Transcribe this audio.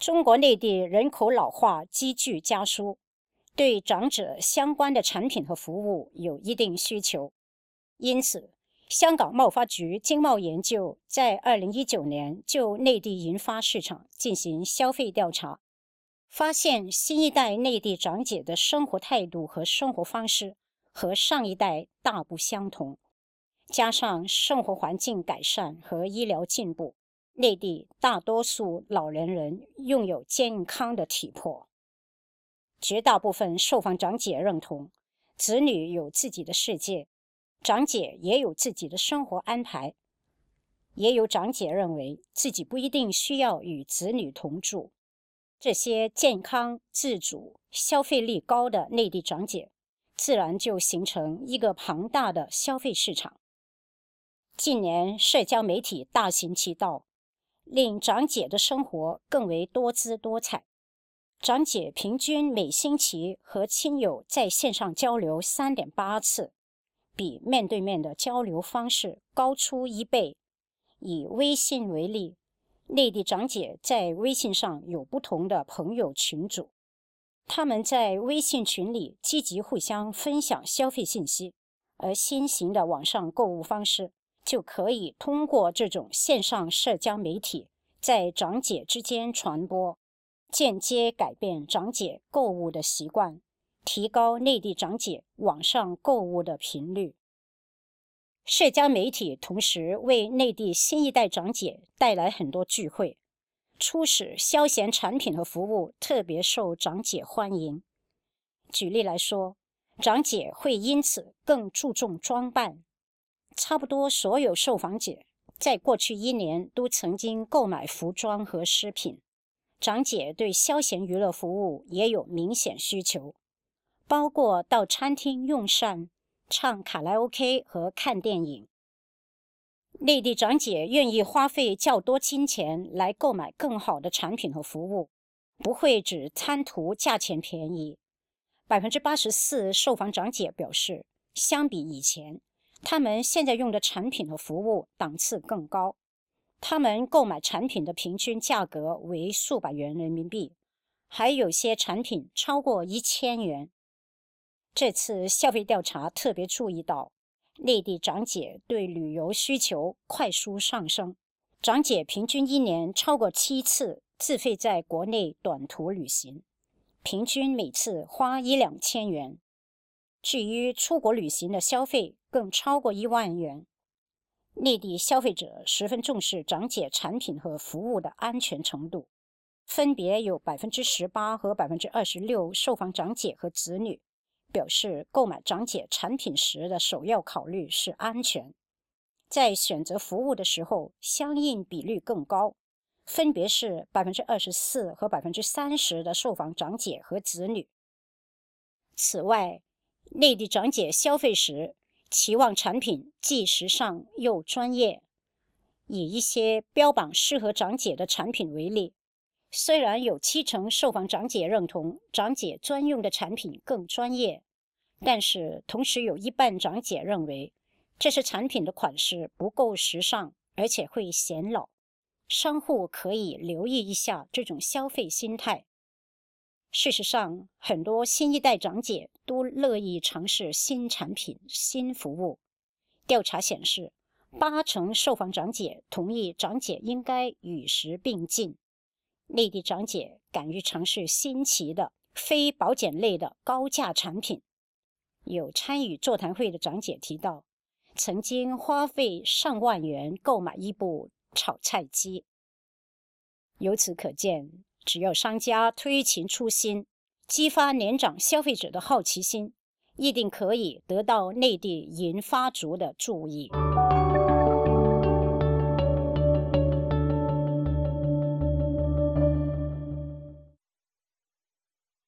中国内地人口老化急剧加速，对长者相关的产品和服务有一定需求，因此，香港贸发局经贸研究在二零一九年就内地银发市场进行消费调查，发现新一代内地长者的生活态度和生活方式和上一代大不相同，加上生活环境改善和医疗进步。内地大多数老年人拥有健康的体魄，绝大部分受访长者认同，子女有自己的世界，长姐也有自己的生活安排。也有长者认为自己不一定需要与子女同住。这些健康、自主、消费力高的内地长者，自然就形成一个庞大的消费市场。近年社交媒体大行其道。令长姐的生活更为多姿多彩。长姐平均每星期和亲友在线上交流三点八次，比面对面的交流方式高出一倍。以微信为例，内地长姐在微信上有不同的朋友群组，他们在微信群里积极互相分享消费信息，而新型的网上购物方式。就可以通过这种线上社交媒体在长姐之间传播，间接改变长姐购物的习惯，提高内地长姐网上购物的频率。社交媒体同时为内地新一代长姐带来很多聚会，促使消闲产品和服务特别受长姐欢迎。举例来说，长姐会因此更注重装扮。差不多所有受访者在过去一年都曾经购买服装和饰品。长姐对休闲娱乐服务也有明显需求，包括到餐厅用膳、唱卡拉 OK 和看电影。内地长姐愿意花费较多金钱来购买更好的产品和服务，不会只贪图价钱便宜。百分之八十四受访长姐表示，相比以前。他们现在用的产品和服务档次更高，他们购买产品的平均价格为数百元人民币，还有些产品超过一千元。这次消费调查特别注意到，内地长姐对旅游需求快速上升，长姐平均一年超过七次自费在国内短途旅行，平均每次花一两千元。至于出国旅行的消费，更超过一万元。内地消费者十分重视长姐产品和服务的安全程度，分别有百分之十八和百分之二十六受访长姐和子女表示，购买长姐产品时的首要考虑是安全。在选择服务的时候，相应比率更高，分别是百分之二十四和百分之三十的受访长姐和子女。此外，内地长姐消费时，期望产品既时尚又专业。以一些标榜适合长姐的产品为例，虽然有七成受访长姐认同长姐专用的产品更专业，但是同时有一半长姐认为这些产品的款式不够时尚，而且会显老。商户可以留意一下这种消费心态。事实上，很多新一代长姐都乐意尝试新产品、新服务。调查显示，八成受访长姐同意长姐应该与时并进。内地长姐敢于尝试新奇的非保险类的高价产品。有参与座谈会的长姐提到，曾经花费上万元购买一部炒菜机。由此可见。只要商家推陈出新，激发年长消费者的好奇心，一定可以得到内地银发族的注意。